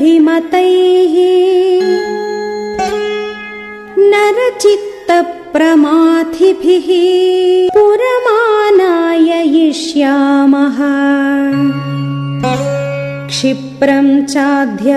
भिमतैः नरचित्तप्रमाथिभिः पुरमानाययिष्यामः क्षिप्रम् चाध्यवसीयताम्